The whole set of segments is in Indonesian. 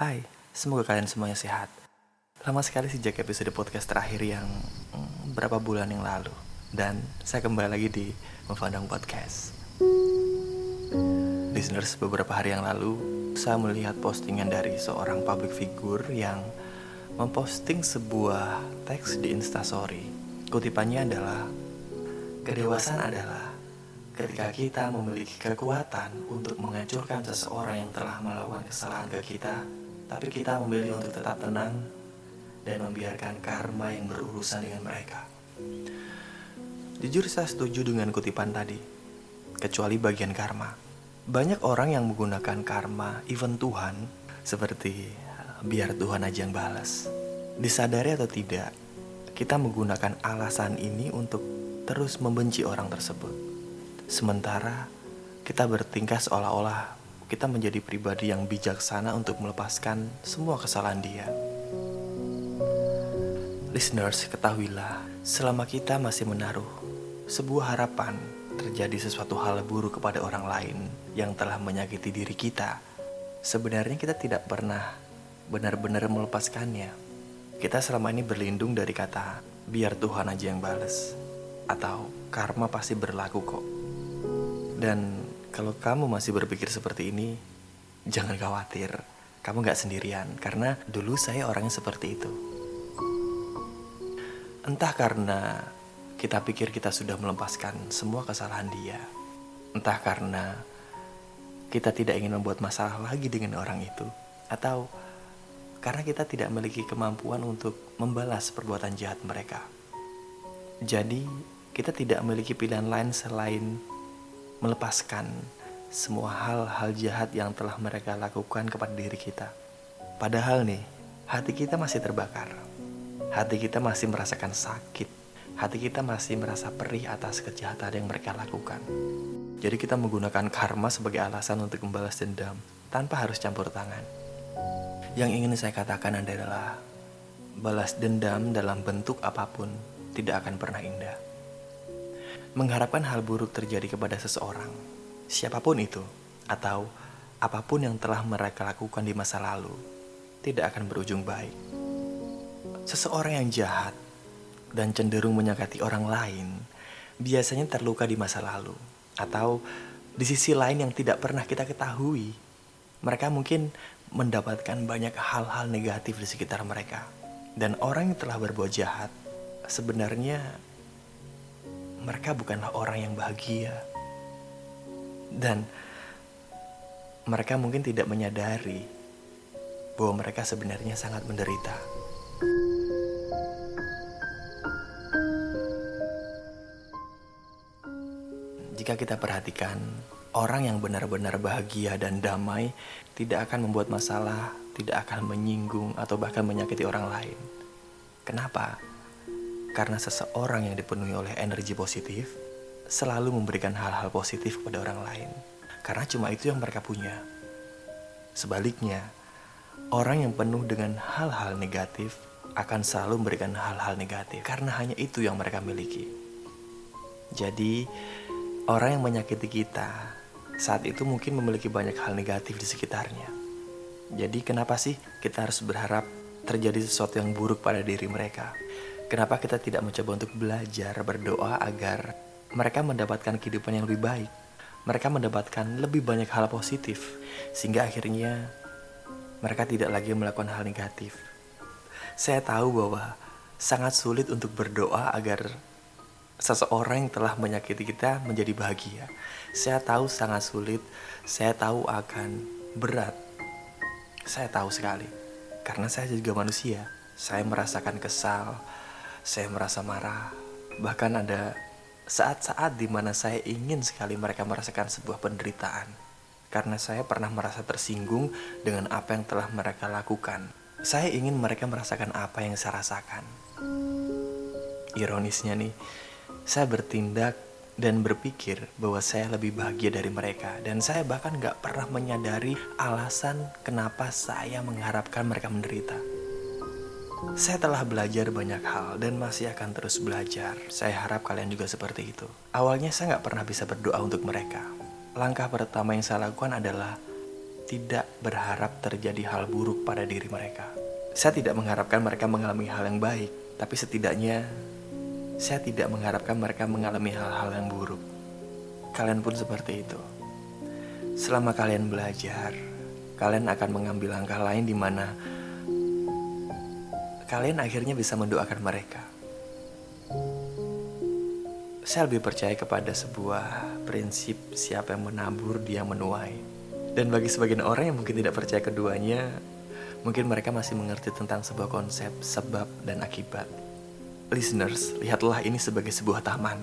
Hai, semoga kalian semuanya sehat. Lama sekali sejak episode podcast terakhir yang hmm, berapa bulan yang lalu. Dan saya kembali lagi di Memandang Podcast. Listeners, beberapa hari yang lalu, saya melihat postingan dari seorang public figure yang memposting sebuah teks di Instastory. Kutipannya adalah, Kedewasaan adalah ketika kita memiliki kekuatan untuk menghancurkan seseorang yang telah melakukan kesalahan ke kita, tapi kita memilih untuk tetap tenang dan membiarkan karma yang berurusan dengan mereka. Jujur saya setuju dengan kutipan tadi, kecuali bagian karma. Banyak orang yang menggunakan karma, even Tuhan, seperti biar Tuhan aja yang balas. Disadari atau tidak, kita menggunakan alasan ini untuk terus membenci orang tersebut. Sementara kita bertingkah seolah-olah kita menjadi pribadi yang bijaksana untuk melepaskan semua kesalahan dia. Listeners, ketahuilah, selama kita masih menaruh sebuah harapan terjadi sesuatu hal buruk kepada orang lain yang telah menyakiti diri kita, sebenarnya kita tidak pernah benar-benar melepaskannya. Kita selama ini berlindung dari kata, biar Tuhan aja yang bales. Atau, karma pasti berlaku kok. Dan kalau kamu masih berpikir seperti ini, jangan khawatir. Kamu gak sendirian, karena dulu saya orangnya seperti itu. Entah karena kita pikir kita sudah melepaskan semua kesalahan dia. Entah karena kita tidak ingin membuat masalah lagi dengan orang itu. Atau karena kita tidak memiliki kemampuan untuk membalas perbuatan jahat mereka. Jadi, kita tidak memiliki pilihan lain selain melepaskan semua hal-hal jahat yang telah mereka lakukan kepada diri kita. Padahal nih, hati kita masih terbakar. Hati kita masih merasakan sakit. Hati kita masih merasa perih atas kejahatan yang mereka lakukan. Jadi kita menggunakan karma sebagai alasan untuk membalas dendam tanpa harus campur tangan. Yang ingin saya katakan adalah balas dendam dalam bentuk apa pun tidak akan pernah indah mengharapkan hal buruk terjadi kepada seseorang, siapa pun itu, atau apa pun yang telah mereka lakukan di masa lalu, tidak akan berujung baik. Seseorang yang jahat dan cenderung menyakiti orang lain biasanya terluka di masa lalu, atau di sisi lain yang tidak pernah kita ketahui. Mereka mungkin mendapatkan banyak hal-hal negatif di sekitar mereka, dan orang yang telah berbuat jahat sebenarnya mereka bukanlah orang yang bahagia. Dan mereka mungkin tidak menyadari bahwa mereka sebenarnya sangat menderita. Jika kita perhatikan, orang yang benar-benar bahagia dan damai tidak akan membuat masalah, tidak akan menyinggung, atau bahkan menyakiti orang lain. Kenapa? Karena seseorang yang dipenuhi oleh energi positif selalu memberikan hal-hal positif kepada orang lain. Karena cuma itu yang mereka punya. Sebaliknya, orang yang penuh dengan hal-hal negatif akan selalu memberikan hal-hal negatif karena hanya itu yang mereka miliki. Jadi, orang yang menyakiti kita saat itu mungkin memiliki banyak hal negatif di sekitarnya. Jadi, kenapa sih kita harus berharap terjadi sesuatu yang buruk pada diri mereka? Kenapa kita tidak mencoba untuk belajar berdoa agar mereka mendapatkan kehidupan yang lebih baik? Mereka mendapatkan lebih banyak hal positif, sehingga akhirnya mereka tidak lagi melakukan hal negatif. Saya tahu bahwa sangat sulit untuk berdoa agar seseorang yang telah menyakiti kita menjadi bahagia. Saya tahu sangat sulit, saya tahu akan berat. Saya tahu sekali, karena saya juga manusia. Saya merasakan kesal, saya merasa marah. Bahkan ada saat-saat di mana saya ingin sekali mereka merasakan sebuah penderitaan. Karena saya pernah merasa tersinggung dengan apa yang telah mereka lakukan. Saya ingin mereka merasakan apa yang saya rasakan. Ironisnya nih, saya bertindak dan berpikir bahwa saya lebih bahagia dari mereka dan saya bahkan gak pernah menyadari alasan kenapa saya mengharapkan mereka menderita. Saya telah belajar banyak hal dan masih akan terus belajar. Saya harap kalian juga seperti itu. Awalnya saya nggak pernah bisa berdoa untuk mereka. Langkah pertama yang saya lakukan adalah tidak berharap terjadi hal buruk pada diri mereka. Saya tidak mengharapkan mereka mengalami hal yang baik, tapi setidaknya saya tidak mengharapkan mereka mengalami hal-hal yang buruk. Kalian pun seperti itu. Selama kalian belajar, kalian akan mengambil langkah lain di mana kalian akhirnya bisa mendoakan mereka. Saya lebih percaya kepada sebuah prinsip siapa yang menabur dia menuai. Dan bagi sebagian orang yang mungkin tidak percaya keduanya, mungkin mereka masih mengerti tentang sebuah konsep sebab dan akibat. Listeners, lihatlah ini sebagai sebuah taman.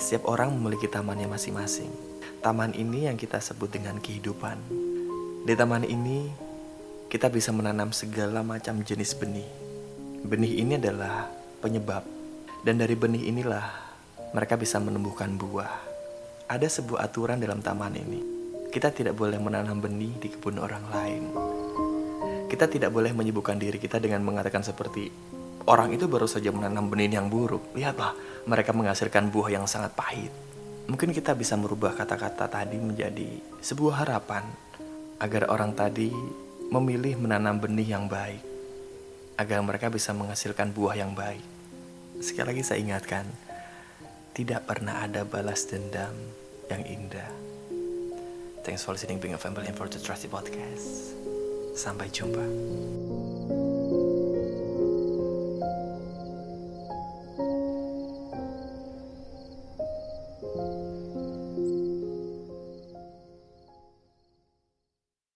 Setiap orang memiliki tamannya masing-masing. Taman ini yang kita sebut dengan kehidupan. Di taman ini, kita bisa menanam segala macam jenis benih. Benih ini adalah penyebab, dan dari benih inilah mereka bisa menumbuhkan buah. Ada sebuah aturan dalam taman ini. Kita tidak boleh menanam benih di kebun orang lain. Kita tidak boleh menyibukkan diri kita dengan mengatakan seperti orang itu baru saja menanam benih yang buruk. Lihatlah, mereka menghasilkan buah yang sangat pahit. Mungkin kita bisa merubah kata-kata tadi menjadi sebuah harapan agar orang tadi memilih menanam benih yang baik agar mereka bisa menghasilkan buah yang baik. Sekali lagi saya ingatkan, tidak pernah ada balas dendam yang indah. Thanks for listening being a family and for the trusty podcast. Sampai jumpa.